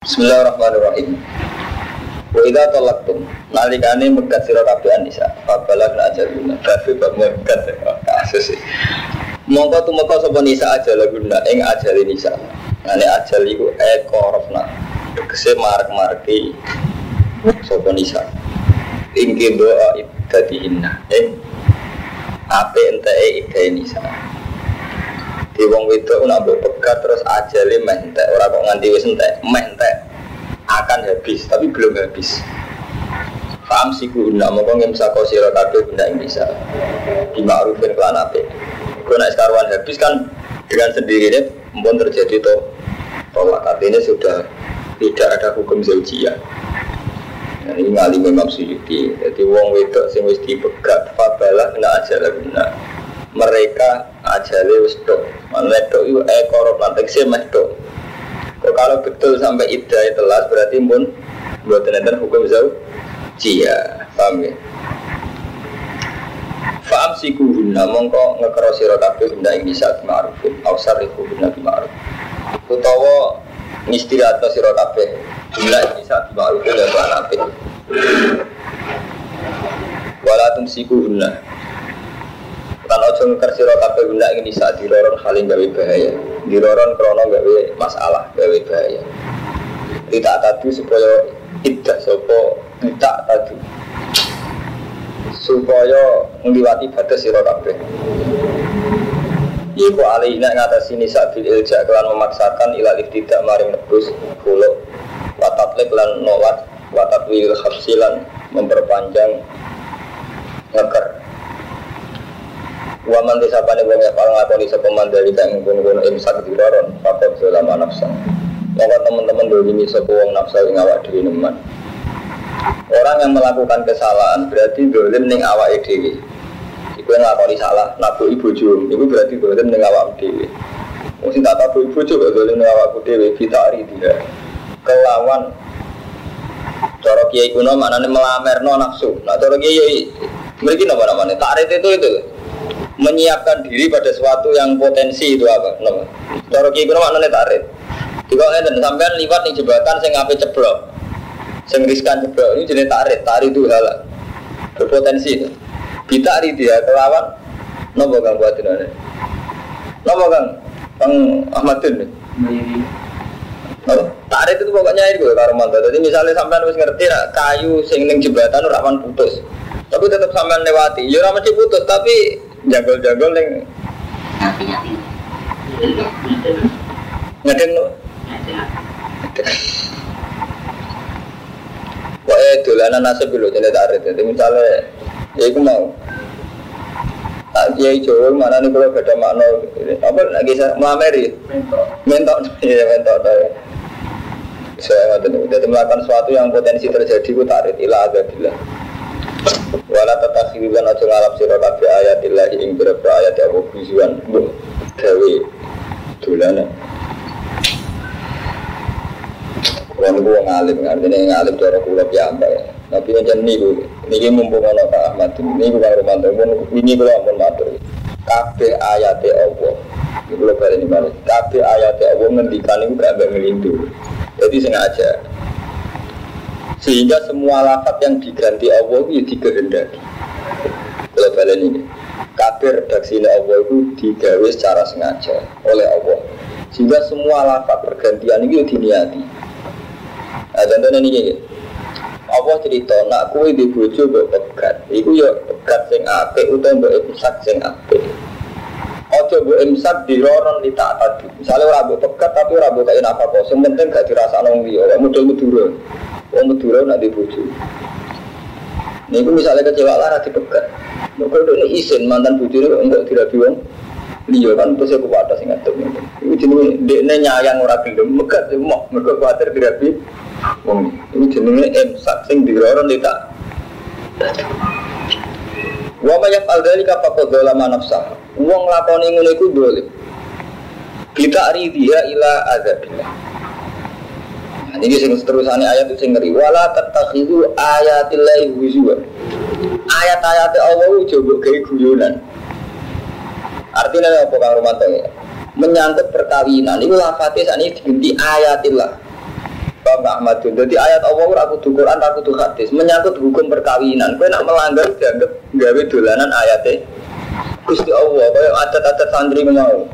Bismillahirrahmanirrahim. Wa idza talaqtum nalikane megat sira kabeh anisa fabala na ajaluna kabeh bab megat kasus Mongko tumeka sapa nisa ajal guna ing ajal nisa. Ane ajal iku ekorofna. Tegese marek-mareki sapa nisa. Ing doa ibadihinna ing ape ide nisa. Di wong wedok nak pegat terus ajale meh entek ora kok nganti wis entek, meh entek akan habis tapi belum habis. Faham sih guna mongko ngemsako sira kabeh guna ing bisa. Di ma'rufin kelan apik. Kau nak sekarwan habis kan dengan sendirinya pun terjadi to tolak artinya sudah tidak ada hukum zaujiyah. Nah, ini ngali memang suyuti. Jadi wong wedok sing wis dipegat fabalah kena aja guna mereka ajale wis tok. Itu ekor lantek sih meh tok. Kok kalau betul sampai iddah telas berarti pun buat enten hukum zau cia, paham ya? Faham si guna mongko ngekero sira kabeh benda ing bisa ma'rufin au sarifu benda ma'ruf. Utawa ngistirahatno sira kabeh benda ing bisa ma'rufin ya lan apik. Wala tumsiku guna Lan ojo ngeker sira kabeh guna ing nisa diloron haling gawe bahaya. Diloron krana gawe masalah, gawe bahaya. Tidak tadi supaya tidak sopo tidak tadi supaya ngliwati batas sira kabeh. Iku alihna ngatasi nisa bil ilja kelan memaksakan ilal tidak maring nebus kulo watatlik lan nolak watatwil hafsilan memperpanjang ngeker Waman desa pane wong ya paling lakoni sapa mandali kang ngono-ngono imsak diroron fakot selama nafsa. Maka teman-teman dolimi sapa wong nafsa ing awak dhewe nemen. Orang yang melakukan kesalahan berarti dolim ning awake dhewe. Iku yang nglakoni salah, nabu ibu jum, itu berarti dolim ning awak dhewe. Wong sing tak tabu ibu jum dolim ning awakku dhewe ari dia. Kelawan cara kiai kuno maknane melamerno nafsu. Nah cara kiai mriki namanya? Tarik itu itu menyiapkan diri pada sesuatu yang potensi itu apa? Nama. Cara kiai kuno maknane tarik. Jika ngeten sampean liwat ning jembatan sing ape ceblok. Sing riskan ceblok ini jenis tarik, tarik itu hal berpotensi itu. Kita hari dia kelawan nopo kang buat ini. Nopo kang kang Ahmadun. Nopo tarik itu pokoknya itu karo mantu. Jadi misalnya sampean wis ngerti nak kayu sing ning jembatan ora aman putus. Tapi tetap sampean lewati. Ya ora mesti putus tapi jagol-jagol ning ngedeng no. Kok eh dolanan nasib dulu jadi tarik. Jadi misalnya ya itu mau. Tak kiai mana nih kalau beda makna? Apa lagi saya melameri. Mentok. Ya mentok saya ngerti jadi melakukan sesuatu yang potensi terjadi itu tarik ilah agabillah wala tatakhirulan aja ngalap sira kabeh ayatillah ing beberapa ayat ya Allah bijuan gawe dolanan Kalau gue ngalim, artinya ngalim cara kulo piyambak ya. Tapi yang niku, niki mumpung ono Pak Ahmad, niku Kang Romanto, ini kulo ampun matur. Kabeh ayate Allah. Kulo balik ini balik. Kabeh ayate Allah ngendikan niku gak mbak ngelindu. Jadi sengaja. Sehingga semua lafaz yang diganti Allah itu dikehendaki. Kulo balik ini. Kabeh redaksi Allah itu digawe secara sengaja oleh Allah. Sehingga semua lafaz pergantian itu diniati. Nah, contohnya ini Allah cerita nak kue di bojo mbok pegat. Iku ya pegat sing apik utawa mbok imsak sing apik. Ojo mbok imsak diroron di tak tadi. Misalnya ora mbok pegat tapi ora mbok kain apa kok. Sing gak dirasakno wong liya. Model Madura. Wong Madura nak di bojo. Niku misalnya kecewa lah di pegat. Mergo ini isin mantan bojone enggak dirabi wong liya kan terus aku wadah sing ngadep. Iku jenenge dekne nyayang ora gelem megat mau mergo kuwatir dirabi Wong ini jenenge imsak sing diroron tak. Wa ma yaf'al dzalika faqad dzalama nafsah. Wong lakoni ngono iku dolim. Kita ridhiya ila adzabillah. Ini sing seterusane ayat itu sing ngeri wala tatakhidu ayatillahi huzwa. Ayat-ayat Allah coba kayak guyonan. Artinya apa Kang Romanto ya? Menyangkut perkawinan itu lafate ini diganti ayatillah gak Ahmad? Jadi ayat Allah ora kudu Quran, ora kudu hadis, menyangkut hukum perkawinan. Kowe nak melanggar dianggap gawe dolanan ayatnya. Gusti Allah, kaya adat-adat santri mau.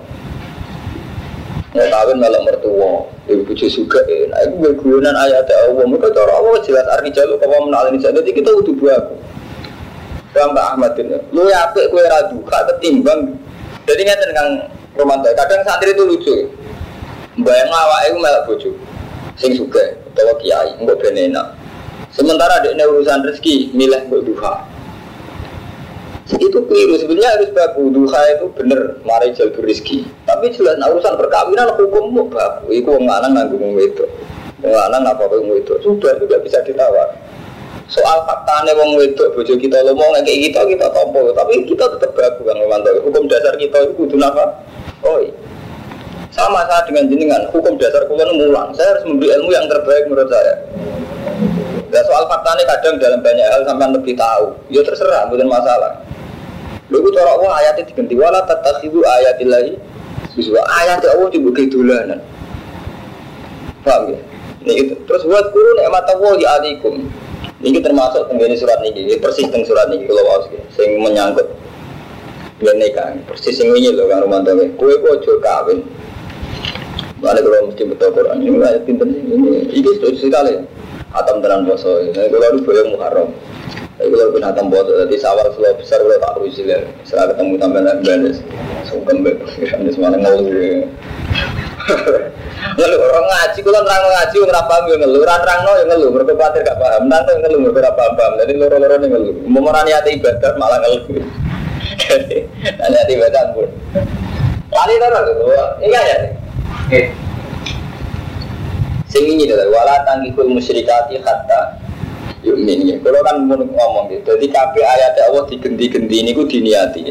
Mau kawin malah mertua, ibu bujuk juga enak. Iku gue guyonan ayat Allah. Mereka cara Allah jelas arti jaluk kamu menal ini. Jadi kita udah buat. Paham Mbak Ahmad ini? Lu ya apik kue radu, kak ketimbang. Jadi ngerti kang Romanto. Kadang santri itu lucu. Bayang awak itu malah bojo sing suka atau kiai enggak benena sementara ada urusan rezeki milih buat duha itu keliru sebenarnya harus baku duha itu bener mari jalur rezeki. Tapi jelas nah, urusan perkawinan hukum mau baku itu orang lanang nanggung itu orang lanang apa wong itu sudah juga bisa ditawar. Soal faktanya wong wedok bojo kita ngomong kayak kita kita tompo tapi kita tetap baku kan hukum dasar kita itu kudu apa oh sama saya dengan jenengan, hukum dasar kulon mulang. Saya harus memberi ilmu yang terbaik menurut saya. Ya soal faktanya kadang dalam banyak hal sampai lebih tahu. Ya terserah, bukan masalah. Lalu cara Allah ayatnya diganti wala tatakhidu ayatillahi Biswa ayat Allah dibuka dolanan. Paham ya? Ini gitu. Terus buat guru nikmat Allah di adikum. Ini termasuk tenggini surat ini, ini persis teng surat ini kalau mau sing menyangkut dia nikah persis sing ini loh kan rumah tangga kue kue kawin Mana kalau mesti betul Quran ini ayat pinter ini ini sudah sekali. Atam tenan boso ini kalau lu boleh muharram. Tapi kalau pun atam boso jadi sawal selalu besar kalau tak rugi lah. Setelah ketemu tambah lagi beres. Sungkem ini semuanya ngeluh. Ngeluh orang ngaji, kalau terang ngaji, orang paham ya ngeluh, orang terang no yang ngeluh, mereka khawatir gak paham, nanti ngeluh, mereka paham, jadi loro-loro ini ngeluh, mau merani hati ibadah malah ngeluh, jadi nanti ibadah pun, lari terus, ingat ya, Oke. Sing ini adalah wala tangkikul musyrikati hatta yumin ya. Kalau kan mau ngomong gitu. Jadi kabeh ayat Allah digenti-genti ini ku diniati.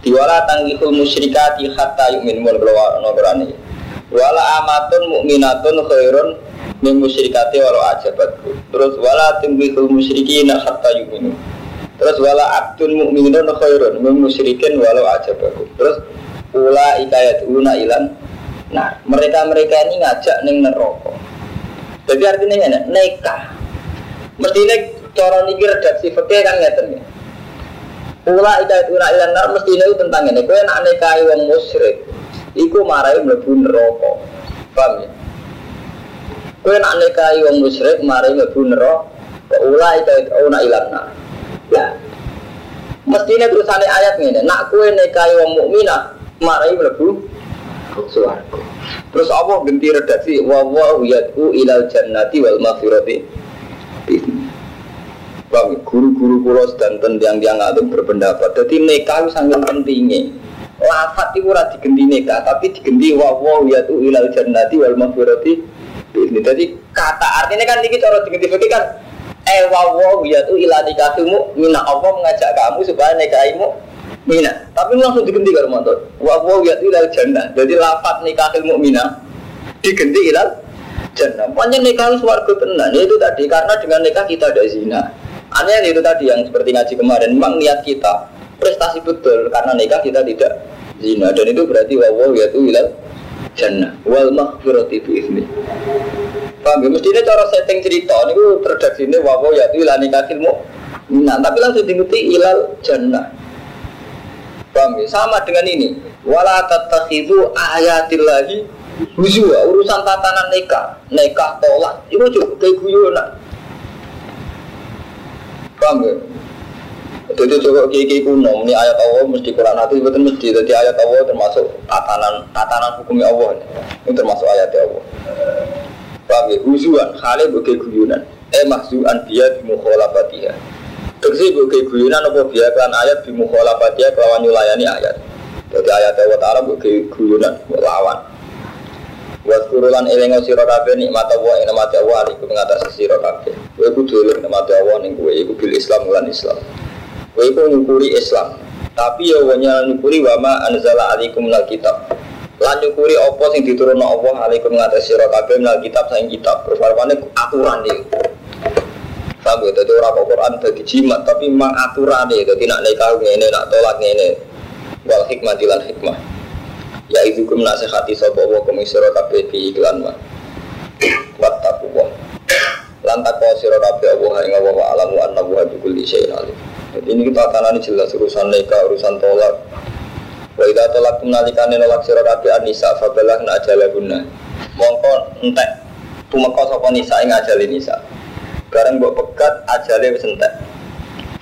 Diwala tangkikul musyrikati hatta yumin mun kalau ono berani. Wala amatun mukminatun khairun min musyrikati walau ajabatku. Terus wala tangkikul musyrikina hatta yumin. Terus wala abdun mukminun khairun min musyrikin walau ajabatku. Terus ula ikayat una ilan Nah, mereka-mereka ini ngajak neng neraka. Jadi artinya ini nekah. Mestinya cara niki redaksi fikih kan ngeten ya. Ula ika ura ilan nar mestinya itu tentang ini. Kowe nak nikahi wong musyrik, iku marai mlebu neraka. Paham ya? Kowe nak nikahi wong musyrik marai mlebu neraka. Ula ika ura ilan nar. Ya. Mestinya tulisannya ayat ini, nak kue nikahi wong mukminah marai mlebu suaraku. Terus Allah ganti redaksi wa wa yad'u ilal jannati wal maghfirati. Bang, guru-guru kulo sedanten yang yang alim berpendapat. Jadi nikah itu sangat pentingnya. Lafat itu ora digenti nikah, tapi digenti wa wa yad'u ilal jannati wal. Ini jadi kata artinya kan ini cara digenti fikih kan eh wa wa yad'u ilal nikahimu mina Allah mengajak kamu supaya nikahimu Mina. Tapi langsung diganti karo mantul. Wa wa ya ilal jannah. Jadi lafat nikahil mukminah diganti ilal jannah. Pokoknya nikah swarga tenan. Itu tadi karena dengan nikah kita ada zina. Aneh itu tadi yang seperti ngaji kemarin. Memang niat kita prestasi betul karena nikah kita tidak zina dan itu berarti wa wa ya ilal jannah wal maghfirati bi izni. Paham ya? Mestinya cara setting cerita ini redaksi ini wa wa ya ilal nikahil mukminah. Tapi langsung diganti ilal jannah. Paham ya? Sama dengan ini. Wala tatakhidu ayatillahi huzwa urusan tatanan nikah, nikah tolak itu juga kayak guyonan. Paham ya? Jadi coba kiki kuno, ini ayat Allah mesti Quran hati betul mesti. Jadi ayat Allah termasuk tatanan tatanan hukumnya Allah. Ini termasuk ayat Allah. Paham ya? Huzuan, khalid bagi guyonan. Eh mahzuan dia di mukhalafatiha. Tegesi gue guyunan apa biar kan ayat di dia kelawan nyulayani ayat. Jadi ayat Allah Ta'ala gue guyunan, lawan. Buat kurulan elengo siro kafe nikmat Allah ing nikmat Allah iku mengatasi siro kafe. Gue kudu eling nikmat Allah ning iku Islam lan Islam. Gue iku nyukuri Islam. Tapi ya wanya nyukuri wama anzala alaikum minal kitab. Lan nyukuri apa sing diturunno Allah alaikum mengatasi siro kafe minal kitab saing kitab. Terus aturan iki. Paham ya? Jadi orang Quran jadi jimat, tapi memang aturan ya. Jadi nak nikah ini, nak tolak ini. Wal hikmah dilan hikmah. Ya itu kum nasihati sopo wa komisiro kabeh di iklan mah. wattaqwa lan takwa sira kabeh Allah ing Allah wa alamu anna wa bi kulli syai'in alim. Jadi ini kita jelas urusan nikah urusan tolak. Wa idza talaqtum nalikane nolak sira kabeh anisa fabalagna ajalahunna mongko entek tumeka sapa nisa ing ajale nisa. Bareng mbok pegat ajale wis entek.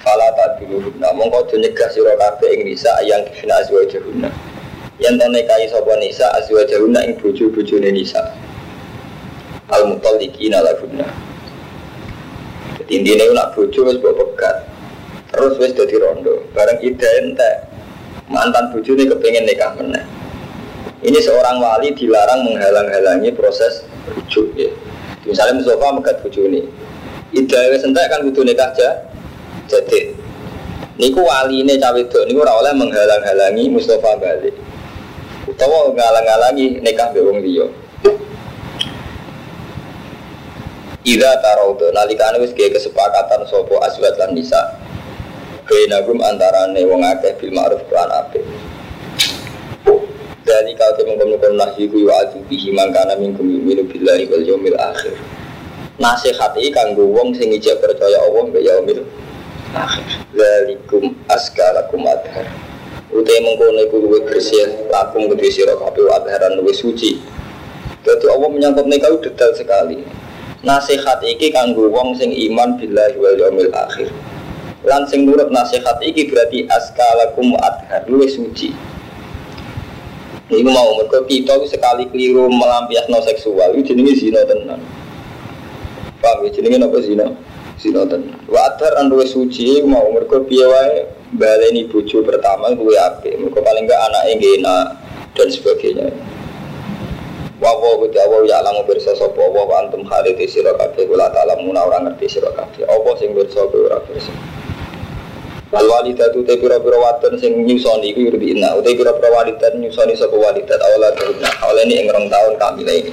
Fala tak dulu nah mongko nyegah sira kabeh ing nisa yang kina azwajahunna yang to nikahi sapa nisa azwajahunna ing bojo-bojone nisa al mutalliqina lahunna jadi intinya nak bojo wis mbok pegat terus wis dadi rondo bareng ide entek mantan bojone kepengen nikah meneh ini seorang wali dilarang menghalang-halangi proses rujuk ya. Misalnya Mustafa megat bojone. Ida wis entek kan kudu nikah aja. Jadi niku wali ini cawe niku oleh menghalang-halangi Mustafa balik. Utawa ngalang-halangi nikah be wong liya. Ida taraudo nalikane wis gawe kesepakatan sapa aswat lan nisa. Bainagum antarane wong akeh bil ma'ruf lan apik. Dari kau temen komunikasi nahi ku yu'adu bihi mangkana minkum yu'minu billahi wal yaumil akhir Nasihat ini kanggo wong sing ijab percaya Allah mbak yaumil akhir Zalikum askalakum adhar Utai mengkono iku luwe bersih lakum kedua sirah kabeh adharan luwe suci. Jadi Allah menyangkut nikah detail sekali. Nasihat iki kanggo wong sing iman billahi wal yaumil akhir. Lan sing nurut nasihat iki berarti askalakum adhar luwe suci. Ini mau mereka kita sekali keliru melampiasno seksual itu jenenge zina tenan. Paham ya? Jenenge apa zina? Zina tenan. Wajar andu suci mau mereka piye baleni bojo pertama kuwi apik. Mereka paling enggak anak ngena dan sebagainya. Wawo kuti awo ya alamu bersa sapa wa antum khalid sira kabeh kula ta'ala muna ora ngerti sira kabeh. Sing bersa ora bersa. Wal walidatu te pira-pira wadon sing nyusoni iku yurdina. Ute pira-pira walidat nyusoni sapa walidat awala durna. Awalane ing rong taun kamile ini.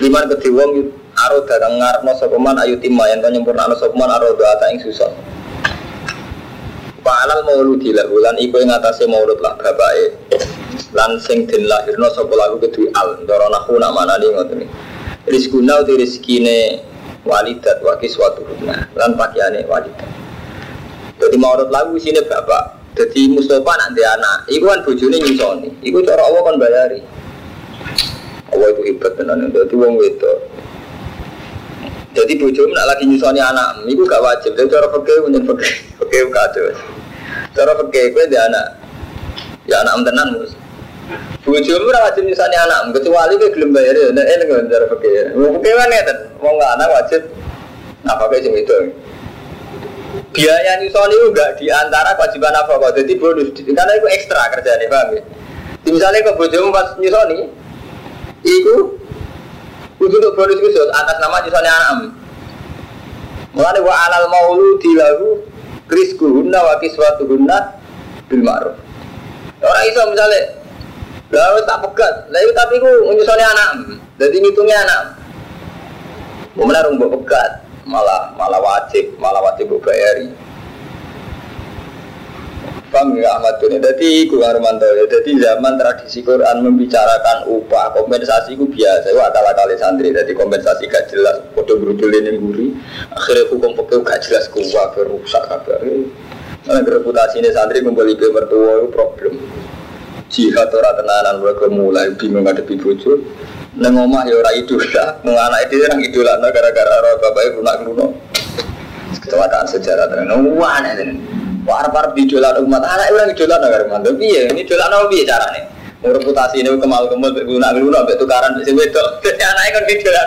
Liman kedhe wong aro darang ngarepno man ayu timma to nyempurnakno sapa man aro doa ing susah. Fa'alal mauludi lahu lan iku ing atase maulud lah bapake. Lan sing den lahirno sapa lagu kedue al ndara nahu nak manani ngoten. Rizkuna uti rezekine walidat wa kiswatuhuna lan pakaiane walidat. Jadi mau lagu sini bapak. Jadi Mustafa nanti anak. Iku kan bojone nyusoni. Iku cara Allah kan bayari. Allah itu hebat tenan. Jadi wong itu. Jadi bojomu nak lagi nyusoni anak, iku gak wajib. Jadi cara fakir punya fakir, fakir kacau. Cara fakir gue dia anak, ya anak tenan mus. Bojomu ora wajib nyusoni anak, kecuali gue gelem bayar ya. Nah, ini kan cara fakir. Mau fakir kan ya, mau nggak anak wajib. Nah, fakir sih itu biaya nyusoni itu enggak di antara kewajiban apa kok jadi bonus karena itu ekstra kerja nih paham ya misalnya ke bojomu pas nyusoni itu itu untuk bonus khusus atas nama nyusoni anak mulai wa alal maulu dilagu rizku hunna wa kiswatu hunna bil ma'ruf. Orang iso misalnya lalu tak pegat. Lalu tapi ku nyusoni anak jadi ngitungnya anak. Mau menaruh pegat malah malah wajib malah wajib bayari Paham ya Ahmad Duni? Jadi Iku Armanto ya. Jadi zaman tradisi Quran membicarakan upah kompensasi itu biasa. Itu akal kali santri. Jadi kompensasi gak jelas. Foto berudul ini guri. Akhirnya hukum pekeu gak jelas kuah berusak kabar. Karena reputasi ini santri kembali ke mertua itu problem. Jihad orang tenanan mereka mulai bingung ngadepi bocor. Neng omah ya ora idola, nang anak itu orang idola gara-gara roh bapak ibu nak luno. Kecelakaan sejarah. Wah, aneh Warap-warap di dolan umat anak orang di dolan negara mantu. Iya, ini dolan apa biye carane? reputasi ini kemal kemal guna guna sampai tukaran si wedok. Jadi anaknya kan dolan.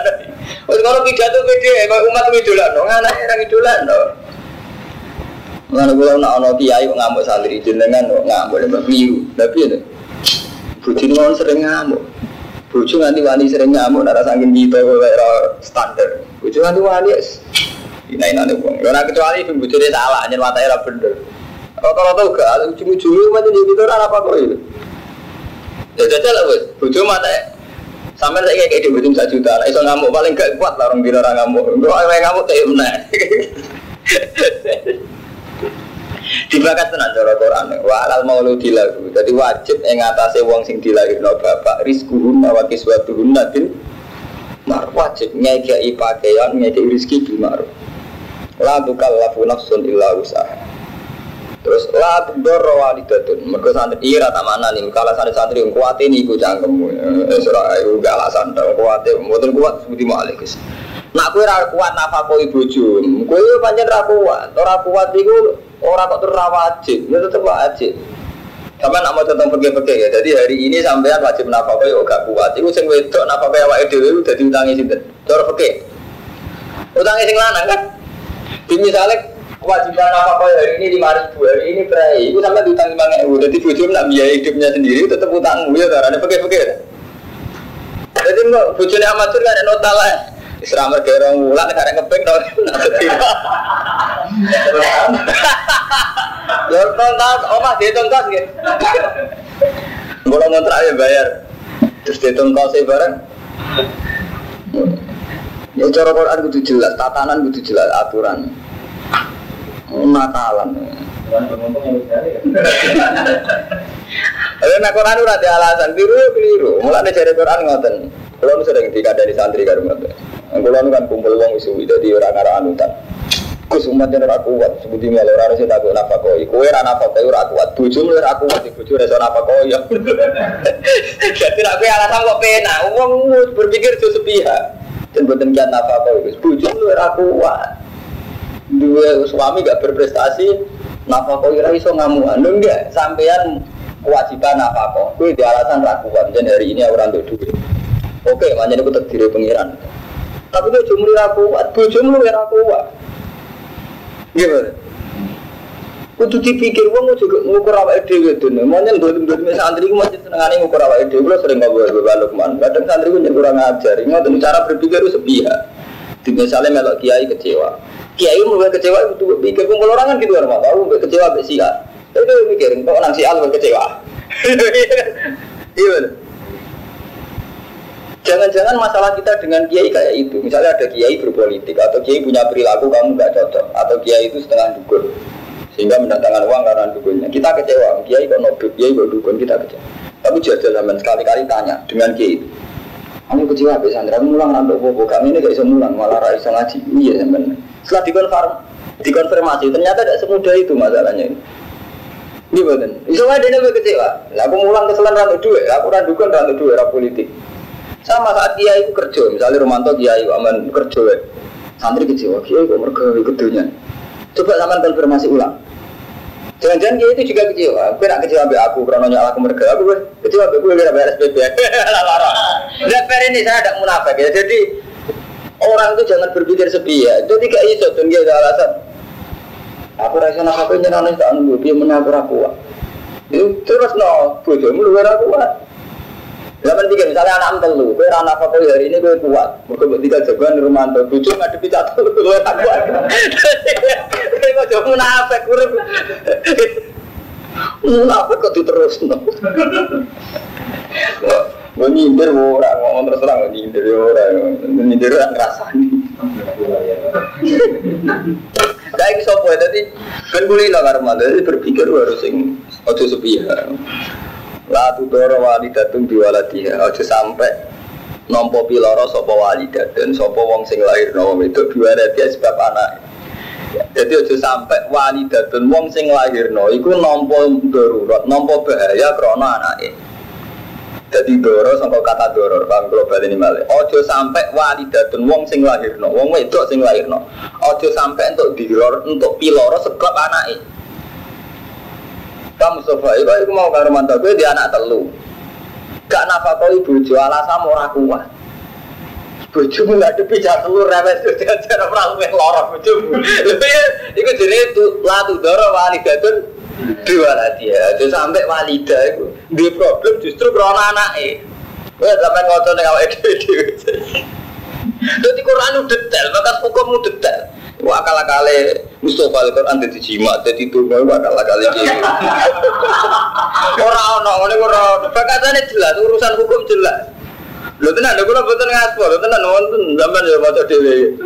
Oh, kalau pidato gede, umat dolan dong. Anaknya orang dolan dong. Lalu gue nak ono kiai ngamuk santri jenengan ngamuk lembah biru. Tapi itu, bujuk mau sering ngamuk. Bujuk nanti wani sering ngamuk, nara sangkin gitu, standar. Bujuk nanti wani Ina ina nih bang. Karena kecuali ibu bujurnya salah, hanya matanya lah bener. Rata-rata gak, ujung-ujungnya macam jadi itu apa kok itu? Ya jajal lah bos, bujur matanya. Sampai saya kayak di bujur satu juta, nah, iso ngamuk paling gak kuat lah orang bilang orang ngamuk. Kalau orang ngamuk kayak mana? Dibakat tenan cara Quran. Wa alal mauludi lahu. Jadi wajib ing atase wong sing dilahirno bapak rizquhunna wa kiswatuhunna bil mar wajib ngekei pakaian ngekei rezeki bil ma'ruf la tukallafu nafsun illa usaha terus la tudorro walidatun mergo santri iya tak mana nih kalau santri santri yang kuat ini gue cangkem eh surah ayo gak alasan dong kuat mboten kuat seperti malik Nak kue ra kuat nafakoi bojo, kue pancen ra kuat, ora kuat iku ora kok terus wajib, ya tetep wajib. Sama nak mau tentang pergi-pergi ya. Jadi hari ini sampean wajib nafakoi oh gak kuat. Iku sing wedok nafakoi awake dhewe udah diutangi sinten? Cara pergi. Utangi sing lanang kan? Di misalnya kewajiban nafakoi hari ini lima ribu, hari ini berai. Iku sampai diutang lima ribu. Jadi bojo nak biaya hidupnya sendiri tetep utang. Ya caranya pergi-pergi. Jadi bojone amatur kan ada nota lah. Isra mereka orang mulan karena ngepeng dong. Ya tonton, omah dia tonton gitu. Kalau ngontrak ya bayar. Terus dia sih bareng. Ya cara Quran kudu jelas, tatanan kudu jelas, aturan. Natalan. Lalu nak Quran udah ada alasan, biru ya biru. Mulai dari Quran ngoten. Kalau sering dikadani santri karo ngoten. Kalau kan kumpul wong isu, jadi orang arah anutan. Gus umat yang ora kuat, sebuti malah orang sing takut nafkah koi. Kue ora nafkah koi ora kuat, bojo ora kuat, bojo ora nafkah koi. Jadi nak kue alasan kok pena, wong berpikir itu sepihak. Dan buatan kian nafkah koi, bojo lu ora kuat. Dua suami gak berprestasi, nafkah koi ora iso ngamuan. Lu enggak, sampean kewajiban nafkah koi, di alasan ra kuat. Dan hari ini orang untuk duit. Oke, makanya aku terdiri pengiran. Tapi itu jumlah ra kuat, bojo lu ora kuat. Gimana? Kudu dipikir wong juga ngukur awake dhewe dene. Monyen dolim-dolim santri ku masih senengane ngukur awake dhewe. Kulo sering ngobrol balo ke mana. Kadang santri ku kurang ajar. Ngoten cara berpikir itu sepihak. Di misalnya melok kiai kecewa. Kiai mulai kecewa itu pikir kumpul orang kan gitu orang tahu kecewa mbek sia. Itu mikir kok nang sia kecewa. Iya Jangan-jangan masalah kita dengan kiai kayak itu. Misalnya ada kiai berpolitik atau kiai punya perilaku kamu nggak cocok atau kiai itu setengah dukun sehingga mendatangkan uang karena dukunnya. Kita kecewa, kiai kok nobel, kiai kok dukun kita kecewa. Tapi jajal zaman sekali-kali tanya dengan kiai itu. Kamu kecewa be Sandra, mulang nanti bobo kami ini gak bisa mulang, malah rai bisa ngaji. Iya zaman. Setelah dikonfirm, dikonfirmasi ternyata tidak semudah itu masalahnya ini. Ini betul. Isolah dia lebih kecewa. Lah aku mulang keselan rantuk duit, aku randukan rantuk duit, rap politik. Sama saat kiai itu kerja, misalnya Romanto kiai aman kerja, santri kecewa, kiai kok mereka ikut Coba sama konfirmasi ulang. Jangan-jangan kiai itu juga kecewa. Gue nak kecewa be aku, karena nyala aku mereka. Aku gue kecewa be gue kira bayar SPP. Lara. Dan ini saya ada munafik ya. Jadi orang itu jangan berpikir sepi ya. Jadi kayak iso tuh dia ada alasan. Aku rasa nak apa nyenang tak nunggu dia menabur aku. Itu terus no, bojomu luar aku. Zaman tiga misalnya anak telu, kue anak kue hari ini kue kuat, mungkin buat tiga jagoan di rumah tuh, bujuk nggak depi satu, kue tak kuat. Kue kok jauh munafik, kue munafik kok diterus no. Gue nyindir orang, ngomong terus terang, nyindir orang, nyindir orang ngerasani. Kayak sopo ya, tadi kan lah karena jadi berpikir harus sing ojo sepihak. La tudoro walidatun biwaladiha Aja sampai nompo piloro sopo walidatun Sopo wong sing lahir wong itu biwaladiha sebab anak. Jadi aja sampai walidatun wong sing lahir no Iku nompo darurat, nompo bahaya krono anaknya jadi doro sampai kata doro bang global ini malah ojo sampai walidatun wong sing lahir no wong itu sing lahir no ojo sampai untuk diror untuk piloro sekap anaknya kamu Mustafa, itu aku mau karo mantap gue di anak telu. Gak ibu bojo alasan ora kuat. Bojomu gak depi jak telur rewes cara perahu yang lorok bojomu. Iku jenenge tu latu doro walidatun dua lagi ya. Jadi sampai walida itu dia problem justru karena anaknya. Gue sampai ngotot dengan awake dhewe. Jadi Quran itu detail, maka hukum detail. Wah kalah kali Mustafa al Quran jadi jimat, jadi tunggal wah kalah kali gitu. Orang orang orang orang, bakatannya jelas, urusan hukum jelas. Lo tenan, lo kalau betul ngaspor, lo tenan nonton zaman ya baca dewi.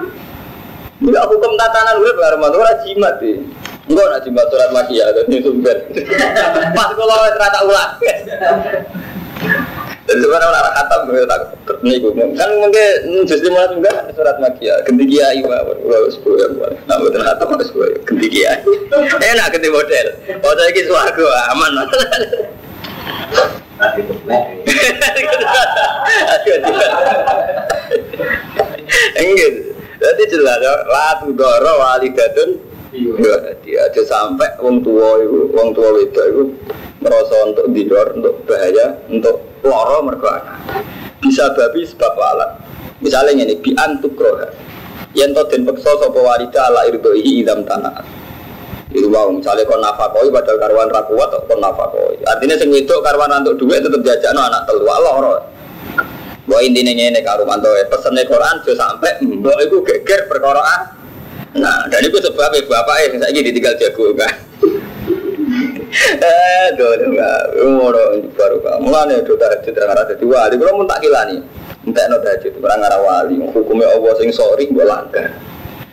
Enggak hukum tatanan udah pengaruh mantu orang jimat sih. Enggak nak jimat surat makia dan itu sumber. Pas kalau rata ulang. Jadi sebenarnya orang khatam gue tak terniku. Kan mungkin justru malah juga surat makia. Ganti kiai mah, gue sepuluh ya buat. Nah betul harus gue ganti. Enak ganti model. Saya kis warga aman. Enggak. Jadi jelas, latu doro walidatun Ya, dia aja sampai wong tua itu, wong tua itu merasa untuk tidur, untuk bahaya, untuk loro mereka Bisa babi sebab alat. Misalnya ini bi antuk roha. Yang to den peksa sapa walida ala irdoi idam tanah. Itu wow, misalnya kon nafakoi padahal karuan ra kuat kon nafakoi. Artinya sing wedok karuan untuk duit tetep jajakno anak telu loro. Bahwa intinya ini karo mantu pesennya Quran sudah sampai mbok itu geger perkara Nah, dan itu sebabnya bapak yang saya ini ditinggal jago kan. Eh, enggak, umur baru kamu Mulane do tahajud ra ngara dadi wali, mun tak kilani. Entek no tahajud ora ngara wali, hukumnya Allah sing sorry mbok langgar.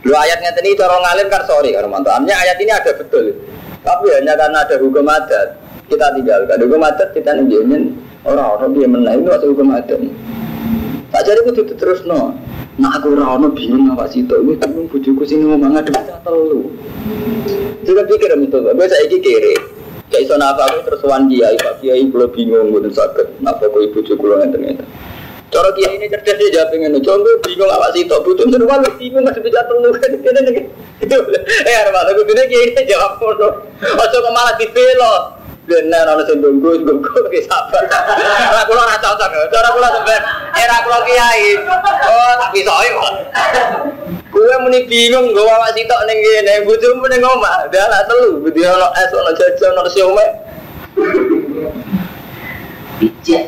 Lu ayatnya tadi cara ngalim kan sorry kan mantannya ayat ini ada betul. Tapi hanya karena ada hukum adat kita tinggalkan hukum adat kita nunjukin orang-orang dia menaik itu hukum adat. Tak jadi itu terus no. Nah aku ora bingung apa sih itu, gue bingung bujuku sini ngomong ada baca telu. Juga pikir itu, gue saya kiri. Kayak iso napa aku terus wan kiai, Pak Kiai kula bingung mboten saged napa kok ibu cucu kula ngeten ngeten. Cara kiai ini cerdas dia jawab ngene, contoh bingung apa sih to, butuh seru kan bingung masih bisa telu kan kene Itu eh arep aku kiai ini jawab ngono. Ojo kok malah dibelo. Benar ana sing tunggu tunggu ki sabar. Ora kula ora cocok. Cara kula sampean era kula kiai. Oh, tak bisoke kok. Kuwe muni bingung nggo awak sitok ning kene, bojomu ning omah. Dia anak telu, budi ono es ono jajan ono siomay. Bijak.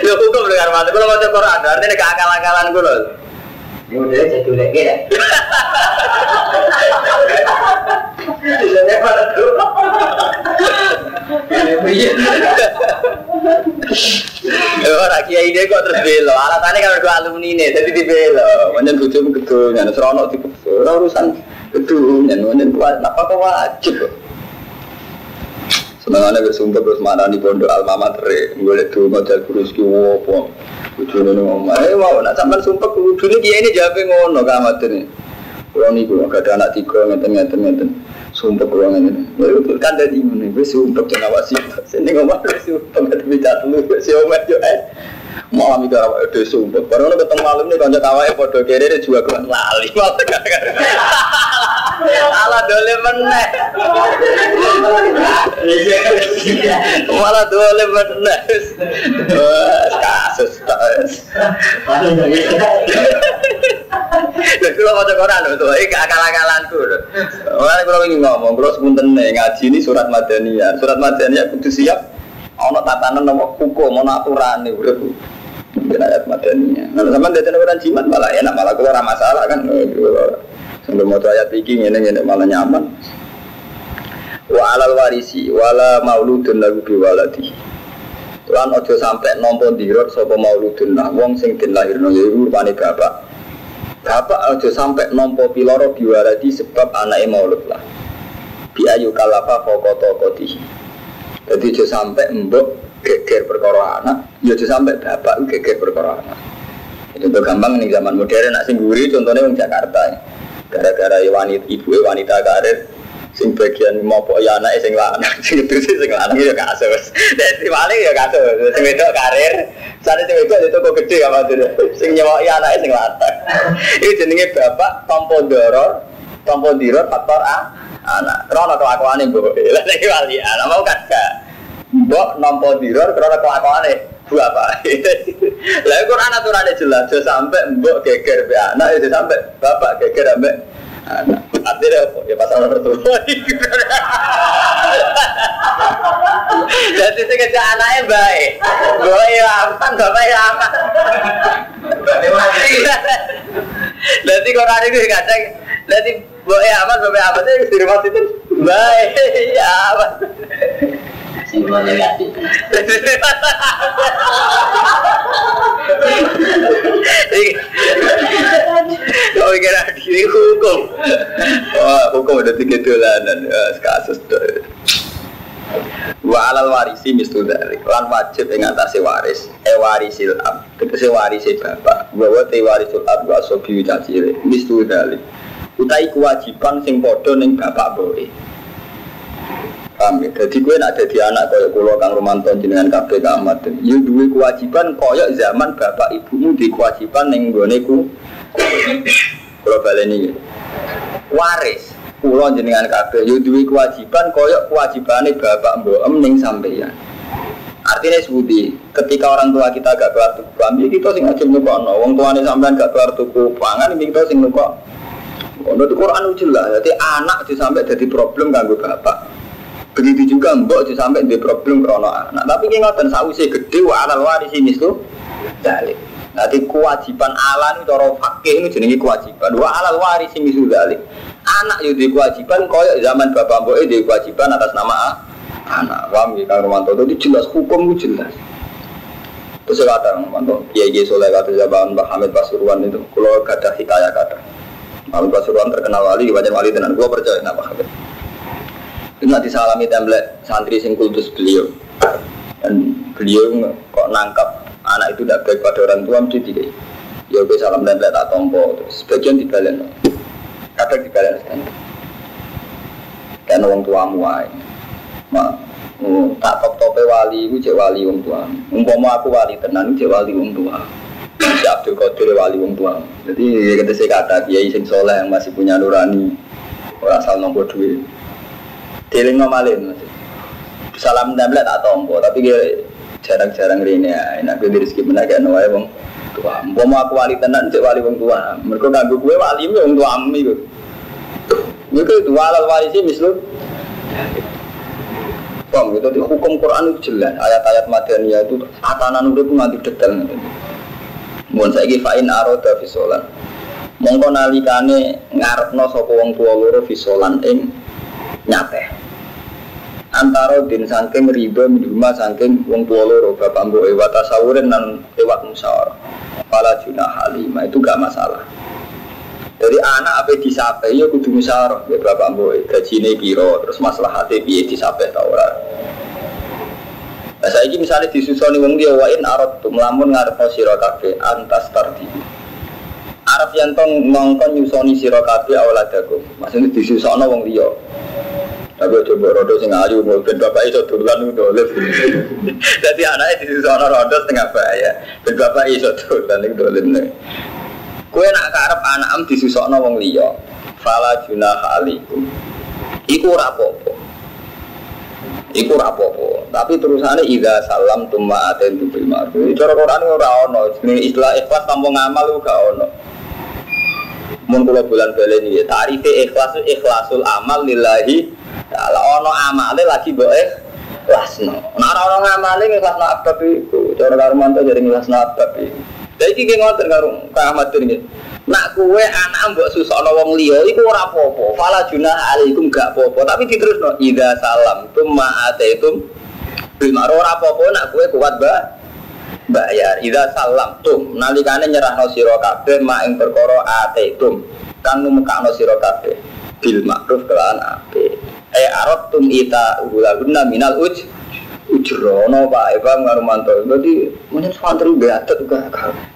Lho hukum dengar mati, kalau mau Quran, artinya keakal-akalan gue loh. Ini udah jadi lagi ya. Ora kiai dia kok terus belo. Alasannya kalau dua alumni ini, jadi di belo. Manjen bojomu gedung, nek serono di ora urusan nek manjen kuat apa kok wajib. Senengane bersumber terus mana di pondok alma mater, golek tuh kurus ki wopo. Bojone ngomong, eh mau nak sampean sumpah kudune kiai ini jawab ngono kamatene. Kulo niku gak ada anak tiga ngeten-ngeten ngeten. Sumpah kulo ngeten. Ya itu kan dari ngene wis sumpah kena wasi. Sini ngomong wis sumpah gak bisa telu wis yo mat yo eh. Malam itu apa itu sumpah. Baru ketemu malam nih kanca kawae padha kere juga kelan lali. Ala dole meneh. Malah dole meneh. Kasus tos. Lha kula maca Quran lho to, iki akal-akalanku lho. Ora kula ingin ngomong, kula sepunten ngaji ini surat Madaniyah. Surat Madaniyah kudu siap ana tatanan nomor hukum, ana aturane urip. Mungkin ayat Madaniyah. Nah, sampean dadi orang jimat malah enak, malah ora masalah kan. Sampai mau ayat iki ngene ngene malah nyaman. Wa alal warisi wala mauludun lagu biwaladi. Lan ojo sampai nompo dirot sapa mauludun lah wong sing den lahirno yaiku rupane bapak. Bapak ojo sampai nompo piloro biwaladi sebab anaknya maulud lah. Bi ayu kalafa fokoto kotihi. Jadi ojo sampai mbok geger perkara anak, ya sampai bapak geger perkara anak. Itu gampang nih zaman modern nak singguri contohnya wong Jakarta. Ya. Gara-gara wanita ibu wanita karir sing bagian mau ya anak sing lanang sing itu sih sing lanang ya kasus. Dari paling ya kasus sing itu karir. Saat itu itu itu kok gede apa tuh sing nyawa ya anak sing lanang. Itu jenenge bapak tompo doror tompo diror faktor a anak. Krono kelakuan ibu lah lagi wali anak mau kan gak mbok nompo diror krono kelakuan bu apa lah Quran aturannya jelas. Jo sampai mbok geger be anak itu sampai bapak geger ambek anak. Artinya apa? Ya pasal nomor tuh jadi sih kerja anaknya baik gue ya aman bapak ya aman. Nanti Quran itu kadang nanti gue ya aman bapak ya aman. Itu di rumah itu baik ya aman Semuanya negatif. Kau kira ini hukum? Wah, hukum udah tiga dolanan, kasus tuh. Wa alal warisi mislu dalik lan wajib ing atase waris. E warisil ab. Tegese warise bapak. Bahwa te warisul ab wa sobi cacile mislu dalik utai kewajiban sing padha ning bapak boe Paham ya? Jadi gue nak jadi anak kaya kulo Kang Romanto jenengan kabeh Kang Ahmad. Ya duwe kewajiban kaya zaman bapak ibumu di kewajiban ning gone ku. Kulo baleni. Waris kulo jenengan kabeh ya duwe kewajiban kaya kewajibane bapak mbok ning sampeyan. Artinya sebuti, ketika orang tua kita gak keluar tuku kambing, kita sing ngajib nyukokno. Wong tuane sampean gak keluar tuku pangan, kita sing nyukok. Ono Quran jelas, jadi anak sampai jadi problem kanggo bapak. Begitu juga mbok sampai di problem krono anak. Tapi ki ngoten sausi gede wa alal waris ini tuh dalik. Nanti kewajiban ala ini cara fakih ini jenenge kewajiban. Wa alal waris ini dalik. Anak yo kewajiban koyo zaman bapak mbok di kewajiban atas nama anak. Paham ya Kang Romanto itu jelas hukum itu jelas. Terus kata Romanto, Kiai Kiai Soleh kata zaman Mbak Hamid Pasuruan itu, kalau kata hikayat kata. Hamid Pasuruan terkenal wali, wajan wali tenan. Gua percaya nama Hamid. Itu nanti salami template santri sing kultus beliau. Dan beliau kok nangkap anak itu tidak baik pada orang tua mesti tidak. Ya gue salam template tak tompo. Sebagian dibalen. Kadang dibalen kan. Kan orang tuamu aja. Mak, oh, tak top tope wali, gue cek wali orang tua. Umpama aku wali tenan, cek wali orang tua. Si Abdul Qadir wali orang tua. Jadi ya kata saya kata kiai sing soleh yang masih punya nurani, orang asal nombor duit. Deling ngomalin Salam tablet tak tompo tapi jarang-jarang rene ya. Enak gue rezeki menaga wae wong tua. Mau aku wali tenan cek wali wong tua. Mereka ganggu gue wali wong tua ami. Mereka itu walal wali sih mislu. Bang, itu di hukum Quran itu jelas. Ayat-ayat Madaniyah itu atanan udah pun nanti detail. Mohon saya fa'in aroda fisolan. Mongko nalikane ngarepno wong tua loro fisolan ing nyate antara din saking riba minuma saking wong tua loro bapak mbok ewa tasawurin dan lewat musyawarah pala junah halimah itu gak masalah dari anak apa disape ya kudu musyawarah ya bapak mbok gajine piro terus masalah hati piye disape ta ora Nah, saya ini misalnya disusoni wong dia wain arot tuh melamun ngarep siro kafe antas tardi. Arab yang tong ngongkon nyusoni siro kafe awaladakum. Maksudnya disusono wong dia. Tapi coba rodo sing ayu, ben bapak iso dolan dolen. Jadi anaknya di sana rodo setengah bahaya. Ben bapak iso dolan itu dolen. Kue nak karep anak am disusokno wong liya. Fala junah alaikum. Iku apa-apa. Iku apa-apa. Tapi terusane idza salam tumma aten tu bil ma'ruf. Cara Quran ora ono. Jenenge istilah ikhlas tanpa ngamal gak ono. Mun kula bulan balen iki tarife ikhlas ikhlasul amal lillahi kalau ono amale lagi mbok ikhlasno. Nek ora ono ngamale ikhlasno abab iku. Cara Karmanto jadi ikhlasno abab iku. Lah iki ki ngoten karo Kang Ahmad iki. Nak kue anak mbok susokno wong liya iku ora apa-apa. Fala junah alaikum gak apa-apa, tapi diterusno idza salam tumma ataitum bil ma'ruf ora apa-apa nak kue kuat ba bayar. Idza salam tum nalikane nyerahno sira kabeh mak ing perkara ataitum kang numekakno sira kabeh bil ma'ruf kelawan apik eh arot tum ita guna minal uj ujrono pak. Eva ngarumanto jadi mungkin santri beatet juga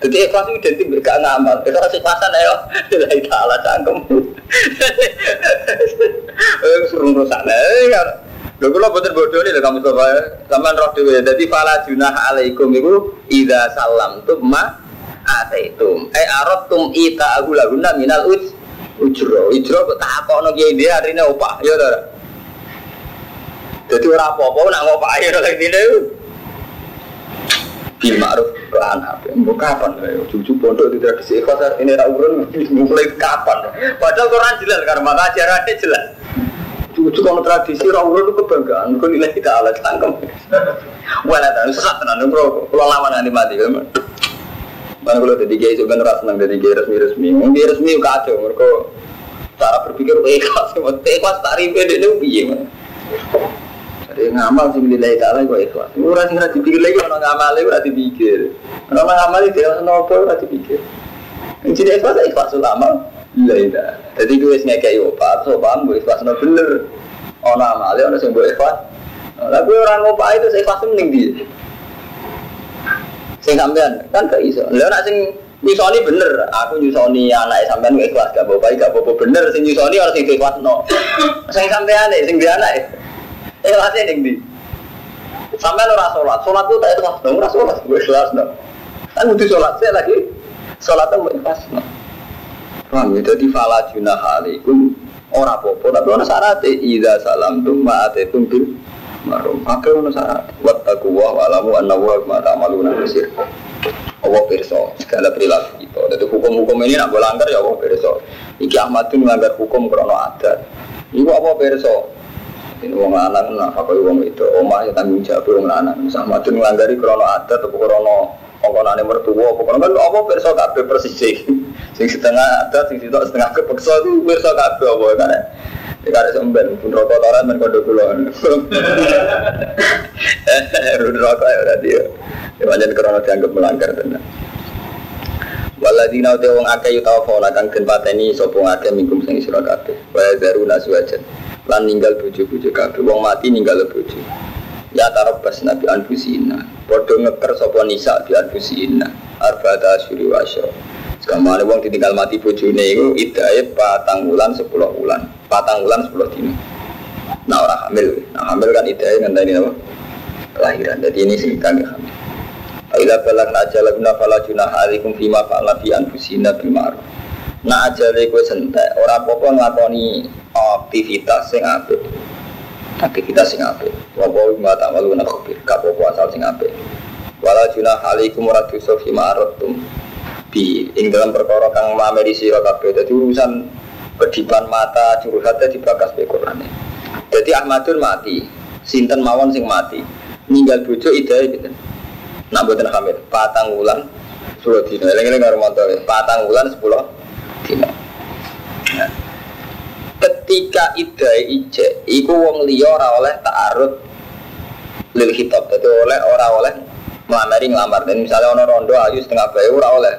jadi ikhlas itu identik berkah ngamal. Itu kasih pasan ayo. Tidak taala cangkem eh suruh rusak nih kan Lho kula boten bodoh nih kamu coba sampean roh dhewe. Dadi fala junah alaikum iku idza salam tum ma ataitum. Eh tum ita agulaguna minal uj ujro. Ujro kok tak kono kiai dia hari ini opah. Ya ora. Jadi orang apa-apa nak ngopak air lagi ini. Bil ma'ruf kelan apa? Mau kapan? Cucu pondok di tradisi ikhlas ini tak urun mulai kapan? Padahal Quran jelas karena maka ajarannya jelas. Cucu kalau tradisi orang urun itu kebanggaan. Kau nilai kita alat tangkem. Wah, tahu sesat tenan bro. Kalau lawan nanti mati kan. Mana kalau jadi gay sebenarnya senang jadi gay resmi resmi. Mungkin resmi kacau. Mereka cara berpikir ikhlas. Ikhlas tak ribet itu piye jadi ngamal sih nilai kalah gue ikhlas. Ora sing ora dipikir lagi orang ngamal ora dipikir. Orang ngamal itu ora nopo ora dipikir. Jadi ikhlas ikhlas ulama. Iya Jadi gue sing ngekek yo Pak, so paham gue ikhlas no bener. Ono amale ono sing gue ikhlas. Lah kowe ora itu saya ikhlas mending di. Sing sampean kan gak iso. Lah nek sing nyusoni bener, aku nyusoni anak sampean ikhlas gak bapak gak bapak bener sing nyusoni ora sing ikhlasno. Sing sampean sing di anak. Ikhlasnya ning ndi? Sampean ora salat, salat ku tak ikhlas, ora salat, gue ikhlas no. Kan butuh salat saya lagi. Salat tuh ikhlas no. Paham ya? Jadi fala junah alaikum ora apa-apa tapi ana syarat idza salam tum ma atetum bil marum akeh ana syarat wattaqu wa alamu anna wa ma ta'maluna basir Allah pirsa segala perilaku kita jadi hukum-hukum ini nak melanggar ya Allah pirsa iki Ahmadun melanggar hukum krono adat iku apa pirsa ini wong lanang nah apa wong itu omah ya tanggung jawab wong lanang. Ahmadun melanggari krono adat atau krono ongkonane mertua pokoknya kan apa pirsa kabeh persis sing setengah ada sing sitok setengah kepeksa itu pirsa kabeh apa kan ya karek semben pun rokok toran men kondo kula. Eh rokok ya berarti ya. Ya pancen krana dianggap melanggar tenan. Waladina uti wong akeh yutawafona kang den pateni sapa akeh mingkum sing sira kabeh. Wa zaruna suwajan lan ninggal bojo-bojo kabeh wong mati ninggal bojo ya tarabas nabi anfusina padha ngeker sapa nisa di anfusina arba'ata asyuri wa asyra Sekamane wong ditinggal mati bojone iku idae patang wulan 10 wulan. Patang wulan 10 dino. Nah orang hamil, nah hamil kan idae ngenteni apa? Kelahiran. Jadi ini sing kami hamil. Aila balak najala guna fala junah alaikum fima fa'ala fi anfusina bil ma'ruf. Nah ajale kowe sentek, ora apa-apa nglakoni aktivitas sing apik. Aktivitas sing apik. Wa wa ma ta'malu na khabir, apa-apa asal sing apik. Wala junah alaikum ora dosa fi bi ing dalam perkara kang mameri sira kabeh dadi urusan kedipan mata curhatnya dibakas be Qur'ane. Jadi Ahmadun mati, sinten mawon sing mati. Ninggal bojo idae gitu. Nak hamil, patang wulan 10 dina. Eling-eling karo patang wulan 10 dina. Ketika idai ije, iku wong liya ora oleh ta'arud lil khitab. Dadi oleh ora oleh melamari ngelamar. Dan misalnya ono rondo ayu setengah bayi ora oleh.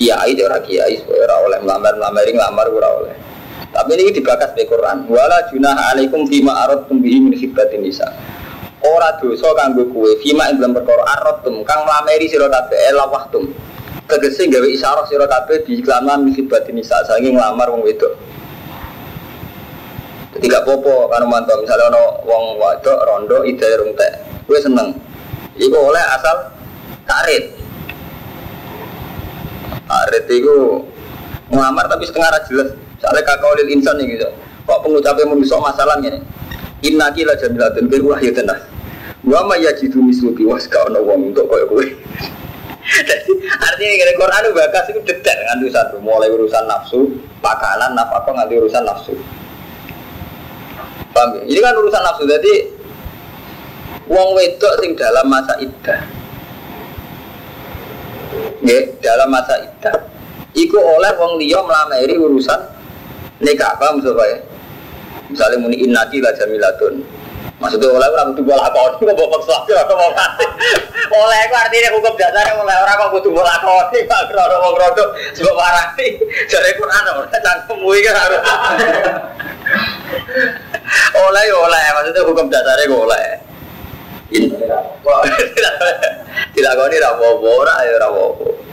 Kiai dia orang kiai ora oleh melamar melamari ngelamar ora oleh. Tapi ini dibakas di Quran wala junah alaikum fima arad tumbihi min khibbatin nisa. Ora dosa kanggo kue fima ing dalam perkara arad tum kang melamari sira kabeh elawahtum tegese gawe isyarah sira kabeh di iklaman min khibbatin nisa. Saking ngelamar wong wedok gak popo kan mantap misalnya ono wong wadok rondo ide rung teh gue seneng iku oleh asal karet Arit itu ngelamar tapi setengah ra jelas. Soalnya kakak olil insan nih gitu. Kok pengucapnya manusia masalahnya nih. Inna kila jamilatun bil wahyu tenah. Wa ma yajidu misluki was ono wong untuk kowe. Jadi artinya gini Quran itu bakas itu detail kan satu mulai urusan nafsu, pakanan, nafkah nganti urusan nafsu. Paham ya? Ini kan urusan nafsu. Jadi wong wedok sing dalam masa iddah. Ya, dalam masa iddah. Iku oleh wong liya melamari urusan nikah. Apa maksud ya? Misalnya muni innati la jamilatun maksudnya oleh orang bola kau ini mau paksa aku mau kasih oleh artinya hukum dasarnya oleh orang kok kudu bola ini pak krono mau krono sebab warati jadi orang cangkem kan harus oleh ya oleh maksudnya hukum dasarnya gue oleh tidak kau ora ya rapopo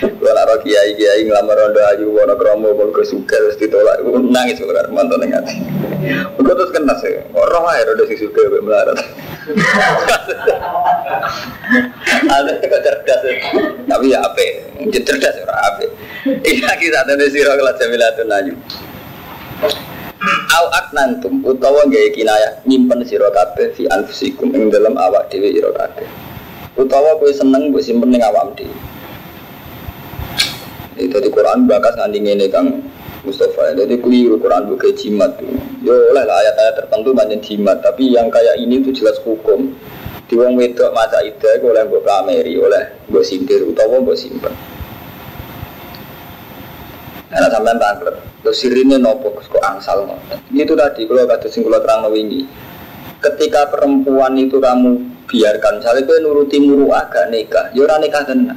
kalau roh kiai kiai ngelamar rondo ayu wono kromo pun kesuka terus ditolak nangis kalau mantan yang hati Gue terus kena sih roh aja rondo si suka gue melarat ada kok cerdas tapi ya apa cerdas ya apa iya kita di sirah kelas jamilatun ayu Au aknantum utawa gaya kinaya nyimpen sira kabeh fi anfusikum ing dalam awak dhewe sira kabeh. Utawa kowe seneng mbok simpen ning awak dhewe. Itu di Quran bakas nganti ngene Kang Mustafa. Jadi keliru Quran bukan jimat. Yo oleh lah ayat-ayat tertentu banyak jimat, tapi yang kayak ini itu jelas hukum. Di wong wedok masa itu oleh mbok kameri, oleh mbok sindir utawa mbok simpen. Karena sampai bangkrut. Terus sirine nopo kok angsal. Itu tadi kalau kata sing kula terang wingi. Ketika perempuan itu kamu biarkan, misalnya kowe nuruti muru agak nikah, ya nikah tenan.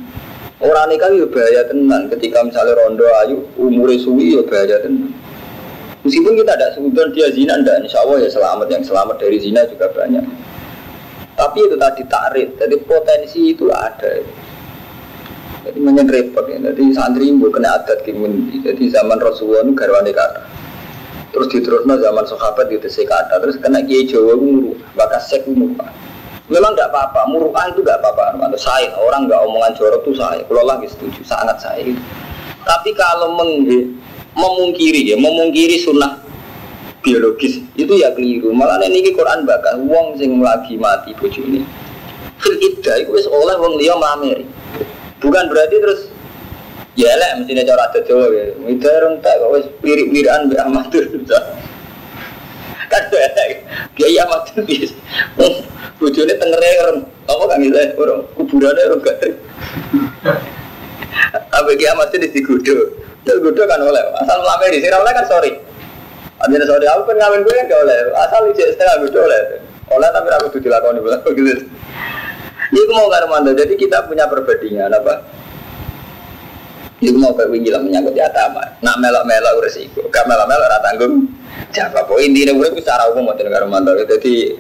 Ora nikah yo bahaya tenan ketika misalnya rondo ayu umure suwi yo bahaya tenan. Meskipun kita tidak sebutkan dia zina, dan insya Allah ya selamat. Yang selamat dari zina juga banyak. Tapi itu tadi tarik, jadi potensi itu ada. Jadi menyen repot ya. Jadi santri ibu kena adat kimun. Jadi zaman Rasulullah itu garwane kata. Terus diterusnya zaman sahabat itu kata. Terus kena kiai Jawa muru, bakas sek. Memang tidak apa-apa, muruah itu tidak apa-apa. Saya orang nggak omongan jorok itu saya. Kalau lagi setuju, sangat saya. Tapi kalau mengge, memungkiri ya, memungkiri sunnah biologis itu ya keliru. Malah ini Quran bakal wong sing lagi mati bojone. Fil iddah itu oleh wong liya. Bukan berarti terus ya lah mestinya cara ada Jawa ya. Itu orang tak kok wis wirik-wirikan mbek amatur. Kan ya, Kiai amatur bis. Bojone tengere orang apa kan gitu orang kuburane orang gak. Apa kiamat ini digodo. Terus godo kan oleh. Asal lambe di sini oleh kan sorry. Artinya sorry aku kan ngamen gue kan gak oleh. Asal ijek setengah godo oleh. Oleh tapi aku tuh dilakoni gitu. Ini mau karmanda, jadi kita punya perbandingan apa? Ini mau kayak wingi lah menyangkut atama. Nak melok-melok resiko, gak melok-melok tanggung. Jawab poin ini gue secara umum mau karmanda. Jadi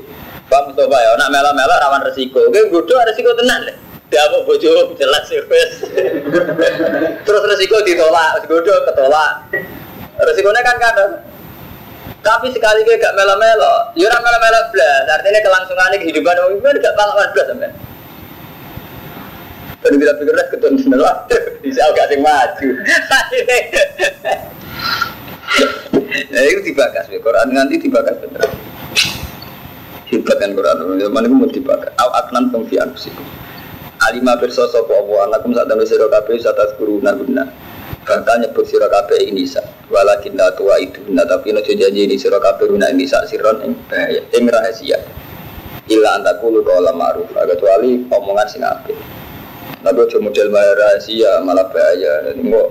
Pak Mustafa ya, nak melok-melok rawan resiko. Oke, gudo resiko tenan. Dia mau bojo jelas ya wes. Terus resiko ditolak, gudo ketolak. Resikonya kan kadang tapi sekali gue gak melo-melo, ya melo-melo belas. Artinya kelangsungannya kehidupan orang itu gak pengalaman belas sampai. Tadi kita pikir lah ketemu sebelah, bisa gak sing maju. Nah itu dibahas, Quran nanti dibahas bener. Hebat kan Quran, zaman itu mau dibahas. Au aknan tungfi anfusikum. Alima perso sopo abu anakum saat anu sira kabeh satas guru guna. Bakal nyebut ini sa. Walakin la tua itu nah tapi janji ini sira kabeh guna ini sa siron ing bahaya ing rahasia. Illa antakulu qala ma'ruf kecuali omongan sing apik. Tapi aja model rahasia malah bahaya. Jadi kok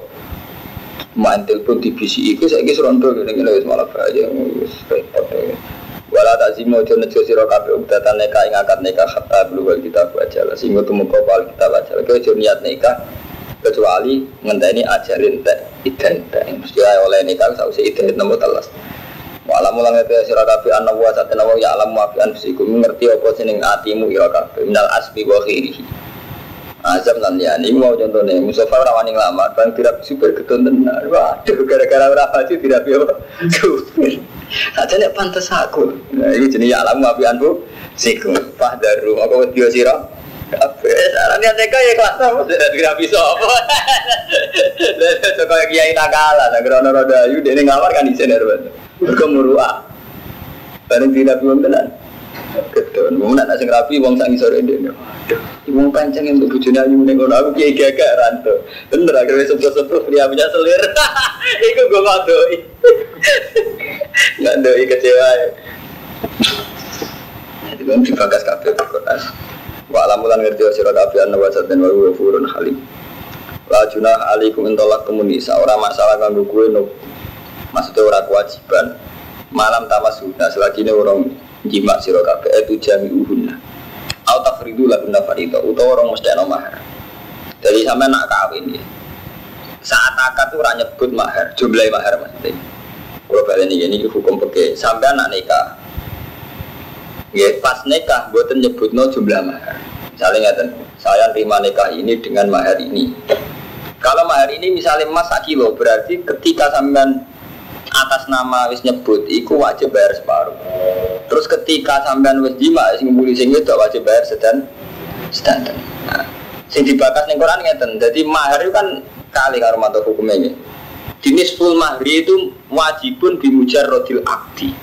main telepon di itu saya kisah rontok gini gini malah bahaya. Repot ya. Wala tak sih mau jono siro kafe ubdatan neka ing akad neka hatta belu kita baca lah. Sehingga temu kopal kita baca lah. Kau niat neka kecuali ngenteni ajalin teh idan teh. Mesti oleh neka sausi idan nomor telas. Walam ulang itu sira kafe anak wa satena wa ya alam wa fi anfusikum ngerti apa seneng atimu ira kafe minal asbi wa azam lan ya ini mau contohnya Mustafa orang yang lama bang tidak super ketun tenar waduh gara-gara berapa sih tidak biar super aja nih pantas aku nah ini jenis alam apian bu siku pah daru aku dia siro apa sarannya mereka ya kelas apa tidak bisa apa so kayak kiai nakala nah karena roda ayu ngamar kan di sini mereka murua bareng tidak tenar Ketun, mau nak nasi rapi, wong sangi sore ini. Wong pancing yang bujuni nih kono aku kiai gagak ranto. Bener akhirnya sebut pria punya selir. Iku gue nggak doi, nggak doi kecewa. ya. Jadi kan dibagas kafe Quran. Wa alamulan ngerti sira kafe an wasat dan wa furun halim. La junah alaikum intolak temuni seorang masalah kanggo gue no. Maksudnya orang kewajiban. Malam tamas sudah selagi ini orang jima siro kafe itu jami uhunna au tafridu lagunna farida utawa orang mesti ana mahar jadi sampai nak kawin ya. Saat akad tuh orang nyebut mahar jumlah mahar maksudnya. Kalau balik ini ini hukum pakai sampai anak nikah. Ya pas nikah buatan nyebut no jumlah mahar misalnya ngeten saya terima nikah ini dengan mahar ini. Kalau mahar ini misalnya emas kilo berarti ketika sampean atas nama wis nyebut iku wajib bayar separuh. Terus ketika sampean wis jima sing nguli sing itu wajib bayar sedan sedan. Nah, sing dibakas ning Quran ngeten. Jadi mahar itu kan kali karo mata hukumnya ini jenis full mahri itu wajibun bimujar rodil akdi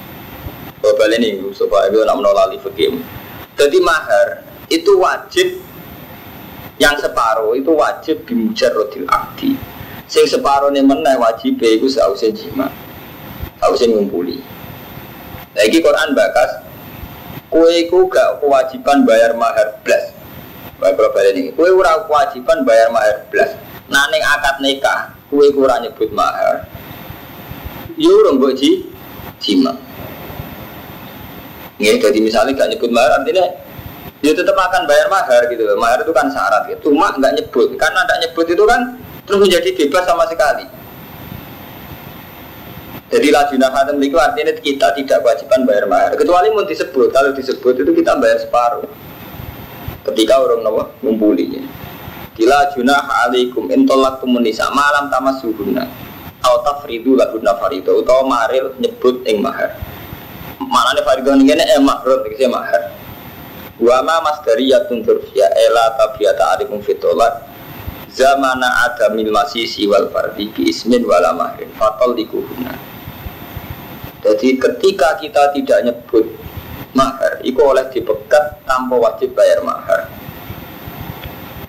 Bapak ini supaya itu nak menolak fikih. Jadi mahar itu wajib yang separuh itu wajib bimujar rodil akdi sing separuh ini meneh wajib itu seharusnya jima harus ngumpuli. Lagi Quran bakas, kue ku gak kewajiban bayar mahar plus. Baik kalau balik ini, kue ora kewajiban bayar mahar plus. Nah akad nikah, kue kurang nyebut mahar. Yo urung mbok ji jima. Jadi misalnya gak nyebut mahar artinya dia tetap akan bayar mahar gitu loh. Mahar itu kan syarat gitu. Cuma nggak nyebut. Karena nggak nyebut itu kan terus menjadi bebas sama sekali. Jadi lajuna khatam itu artinya kita tidak kewajiban bayar mahar. Kecuali mau disebut, kalau disebut itu kita bayar separuh. Ketika orang nawa ngumpulinya. Kila junah alaikum intolak tumunisa malam tamas suhuna. Au tafridu laguna farido utawa maril nyebut ing mahar. Mana nih farido ini eh mahrut ini mahar. Wa ma masdariyatun turfya ela tabiata alikum fitolak zamana adamil masisi wal fardi bi ismin wala mahrin fatol dikuhuna jadi ketika kita tidak nyebut mahar, itu oleh dipegat tanpa wajib bayar mahar.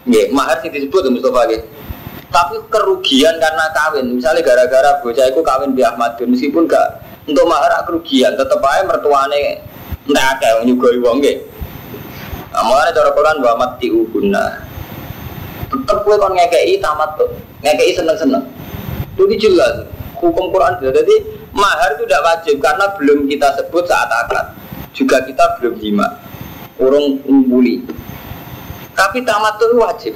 Nggih, mahar sih disebut Mustafa nggih. Tapi kerugian karena kawin, misalnya gara-gara bocah itu kawin bi Ahmad meskipun gak untuk mahar kerugian, tetap aja mertuane ndak akeh nyugoi wong nggih. Nah, mulane cara Quran wa mati uhunna. Tetep kowe kon ngekeki tamat tuh, ngekeki seneng-seneng. Itu jelas hukum Quran jadi mahar itu tidak wajib karena belum kita sebut saat akad. Juga kita belum jima urung umbuli tapi tamat itu wajib.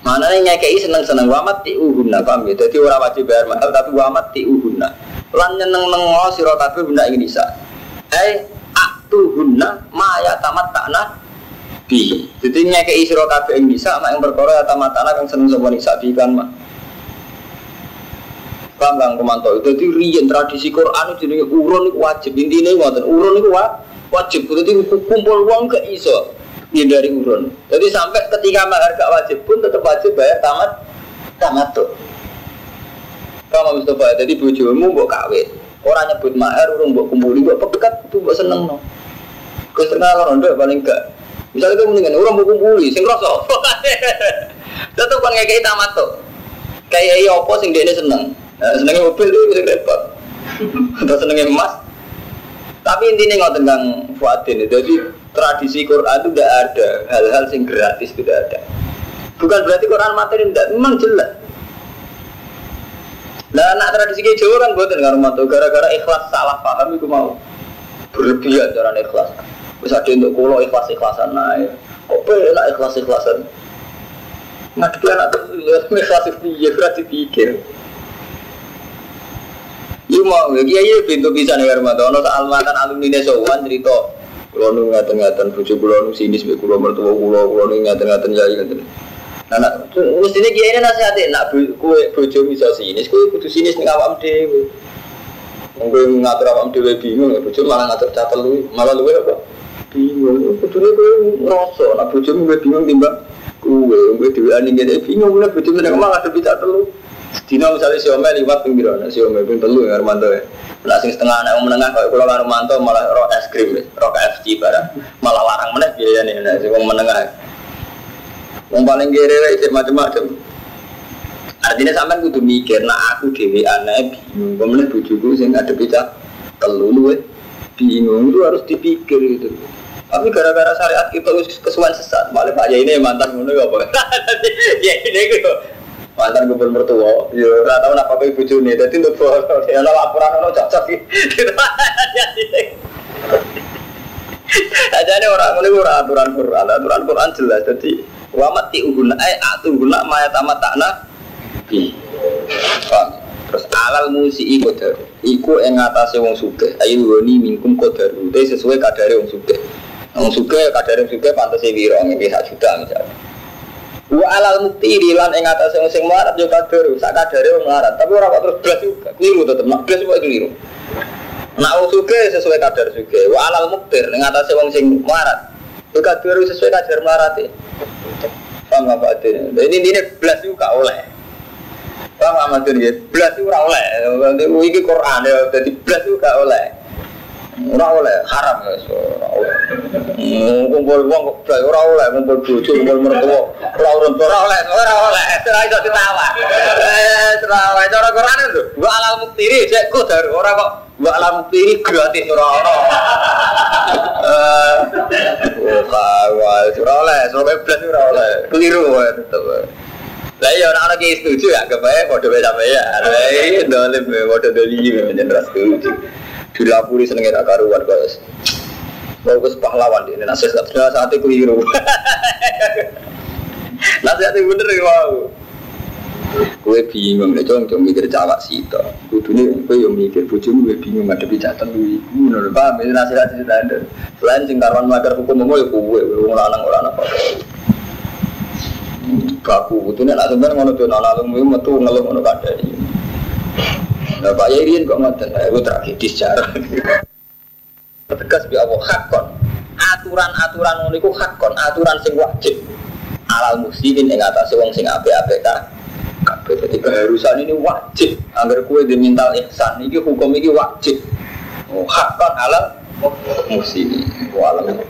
Mana yang nyekei seneng seneng wamat ti uhunna paham ya? Jadi orang wajib bayar mahal tapi wamat ti uhunna. Lan nyeneng nengo siro kabeh benda ingin bisa eh aktuhunna maya tamat takna bi. Jadi nyekei siro kabeh ingin bisa mak yang berkora tamat takna kan seneng sama nisa bi kan mah Paham Kang Komanto? Jadi riyen tradisi Quran itu jenis urun itu wajib. Intinya ngoten, urun itu wajib. Jadi kumpul uang ke iso dari urun. Jadi sampai ketika mahar gak wajib pun tetap wajib bayar tamat tamat tuh. Paham Mustafa? Jadi bujumu mbok kawin. Orang nyebut mahar, urun mbok kumpuli, mbok pekat itu mbok seneng no. Kesenangan rondo paling gak. Misalnya kamu dengan orang mbok kumpuli, sing rasa. Tetap kan kayak tamat tuh. Kayak iya apa sing dia seneng. Nah, senengnya mobil itu bisa repot. Atau senengnya emas. Tapi intinya nggak tentang Fuadin Jadi tradisi Quran itu tidak ada hal-hal yang gratis tidak ada. Bukan berarti Quran materi tidak, memang jelas. Nah, anak tradisi kayak Jawa kan buatan dengan rumah gara-gara ikhlas salah paham itu mau berlebihan cara ikhlas. Bisa ada untuk kulo ikhlas ikhlasan naik. Kok enak ikhlas ikhlasan? Ngadepi anak itu ikhlas itu ya berarti pikir. Iya mau, ya iya pintu bisa nih karena tuh, ono soal makan alumni desawan cerita, kulo nu ngaten ngaten bujuk kulo nu sini sebagai kulo mertua kulo kulo nu ngaten ngaten jadi ngaten. Nah, mestinya kiai ini nasihatin, nak kue bojo bisa sini, kue kudu sini nih awam dewi. Mungkin ngatur awam dewi bingung, bojo malah ngatur catat lu, malah lu apa? Bingung, kudu nih kue ngerasa, nak bojo gue bingung timbang kue, gue dewi aning gede bingung, gue bojo nih malah ada bicara lu. Dino misalnya si Ome liwat ping biro, si Ome ping telu ya Armando ya. Nah sing setengah anak menengah kalau kalau Armando malah rok es krim, rok KFC barang, malah larang meneh biaya nih, nah si wong menengah. Wong paling kere itu macam-macam. Artinya sampai kudu mikir, nah aku dewi aneh bingung, kemudian bujuku sing ada beda telu lu bingung itu harus dipikir gitu. Tapi gara-gara syariat kita kesuwan sesat, malah Pak ini mantan ngono ya apa? Ya ini gitu mantan gubernur mertua ya ora tau napa kowe bojone dadi untuk ya laporan ono cocok. Iki aja nih orang ini orang aturan Quran. Aturan Quran jelas jadi wa mati uhuna ay atu uhuna maya tamat takna. Terus alal musi iku iku yang ngatasi wong suge. Ayu woni mingkum kodar itu sesuai kadare wong suge. Wong suge kadare wong suge pantas wiro nggih sak juta misalnya Wa alal muktiri lan ing atase wong sing melarat yo kader, sak kadare wong melarat. Tapi ora kok terus blas juga. Keliru tetep, nek blas kok keliru. Nak wong suge sesuai kadar suge. Wa alal muktir ing atase wong sing melarat. Yo kader sesuai kadar melarat. Paham apa artinya? Ini ini blas juga oleh. Paham apa artinya? Blas ora oleh. Iki Quran ya, jadi blas juga oleh. Ora oleh haram ya, ora oleh. Kumpul wong kok ora oleh, kumpul bojo, kumpul mertua. Ora urun ora oleh, ora oleh. Ora iso ditawa. Eh, ora cara Quran itu. Wa alal muktiri cek qadar ora kok wa alal muktiri gratis ora ono. Eh, oh ora oleh, sampe blas ora oleh. Keliru wae. Lah iya orang orang setuju ya, kebaik doa sampai ya. Lah dolim, doa dolim, menjadi setuju dilapuri senengnya tak karuan guys bagus pahlawan ini nasihat saat itu keliru nasihat itu bener ya wow Kue bingung, nek cong cong mikir cawak sito. Kudune kue yo mikir bojomu kue bingung jatuh kuwi. Ngono lho, paham ya nasihat standar. Selain sing karuan melanggar hukum umum yo kue wong lanang ora ana apa. Baku kudune nek sampeyan ngono tuh ana lumu metu ngeluh ngono kadari. Lah Pak Yairin kok ngoten, aku tragedis cara. Tegas bi Allah hakon. Aturan-aturan ngono iku hakon, aturan sing wajib. Alal muslimin ing atase wong sing apik-apik ta. Kabeh dadi keharusan ini wajib. Angger kue dimintal ihsan iki hukum iki wajib. Oh, hakon alal muslimin. Wa alam.